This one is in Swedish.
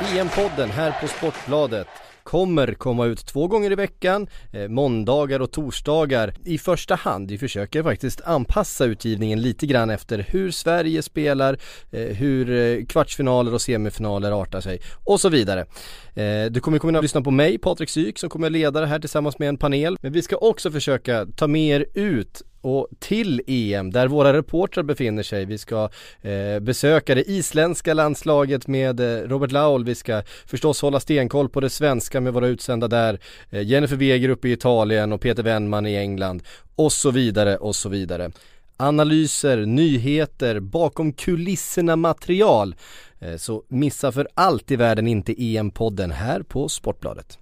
EM-podden här på Sportbladet kommer komma ut två gånger i veckan, eh, måndagar och torsdagar i första hand. Vi försöker faktiskt anpassa utgivningen lite grann efter hur Sverige spelar, eh, hur eh, kvartsfinaler och semifinaler artar sig och så vidare. Eh, du kommer kunna lyssna på mig, Patrik Syk, som kommer leda det här tillsammans med en panel. Men vi ska också försöka ta med er ut och till EM där våra reportrar befinner sig. Vi ska eh, besöka det isländska landslaget med eh, Robert Laul. Vi ska förstås hålla stenkoll på det svenska med våra utsända där. Eh, Jennifer Weger uppe i Italien och Peter Wennman i England och så vidare och så vidare. Analyser, nyheter, bakom kulisserna material. Eh, så missa för allt i världen inte EM-podden här på Sportbladet.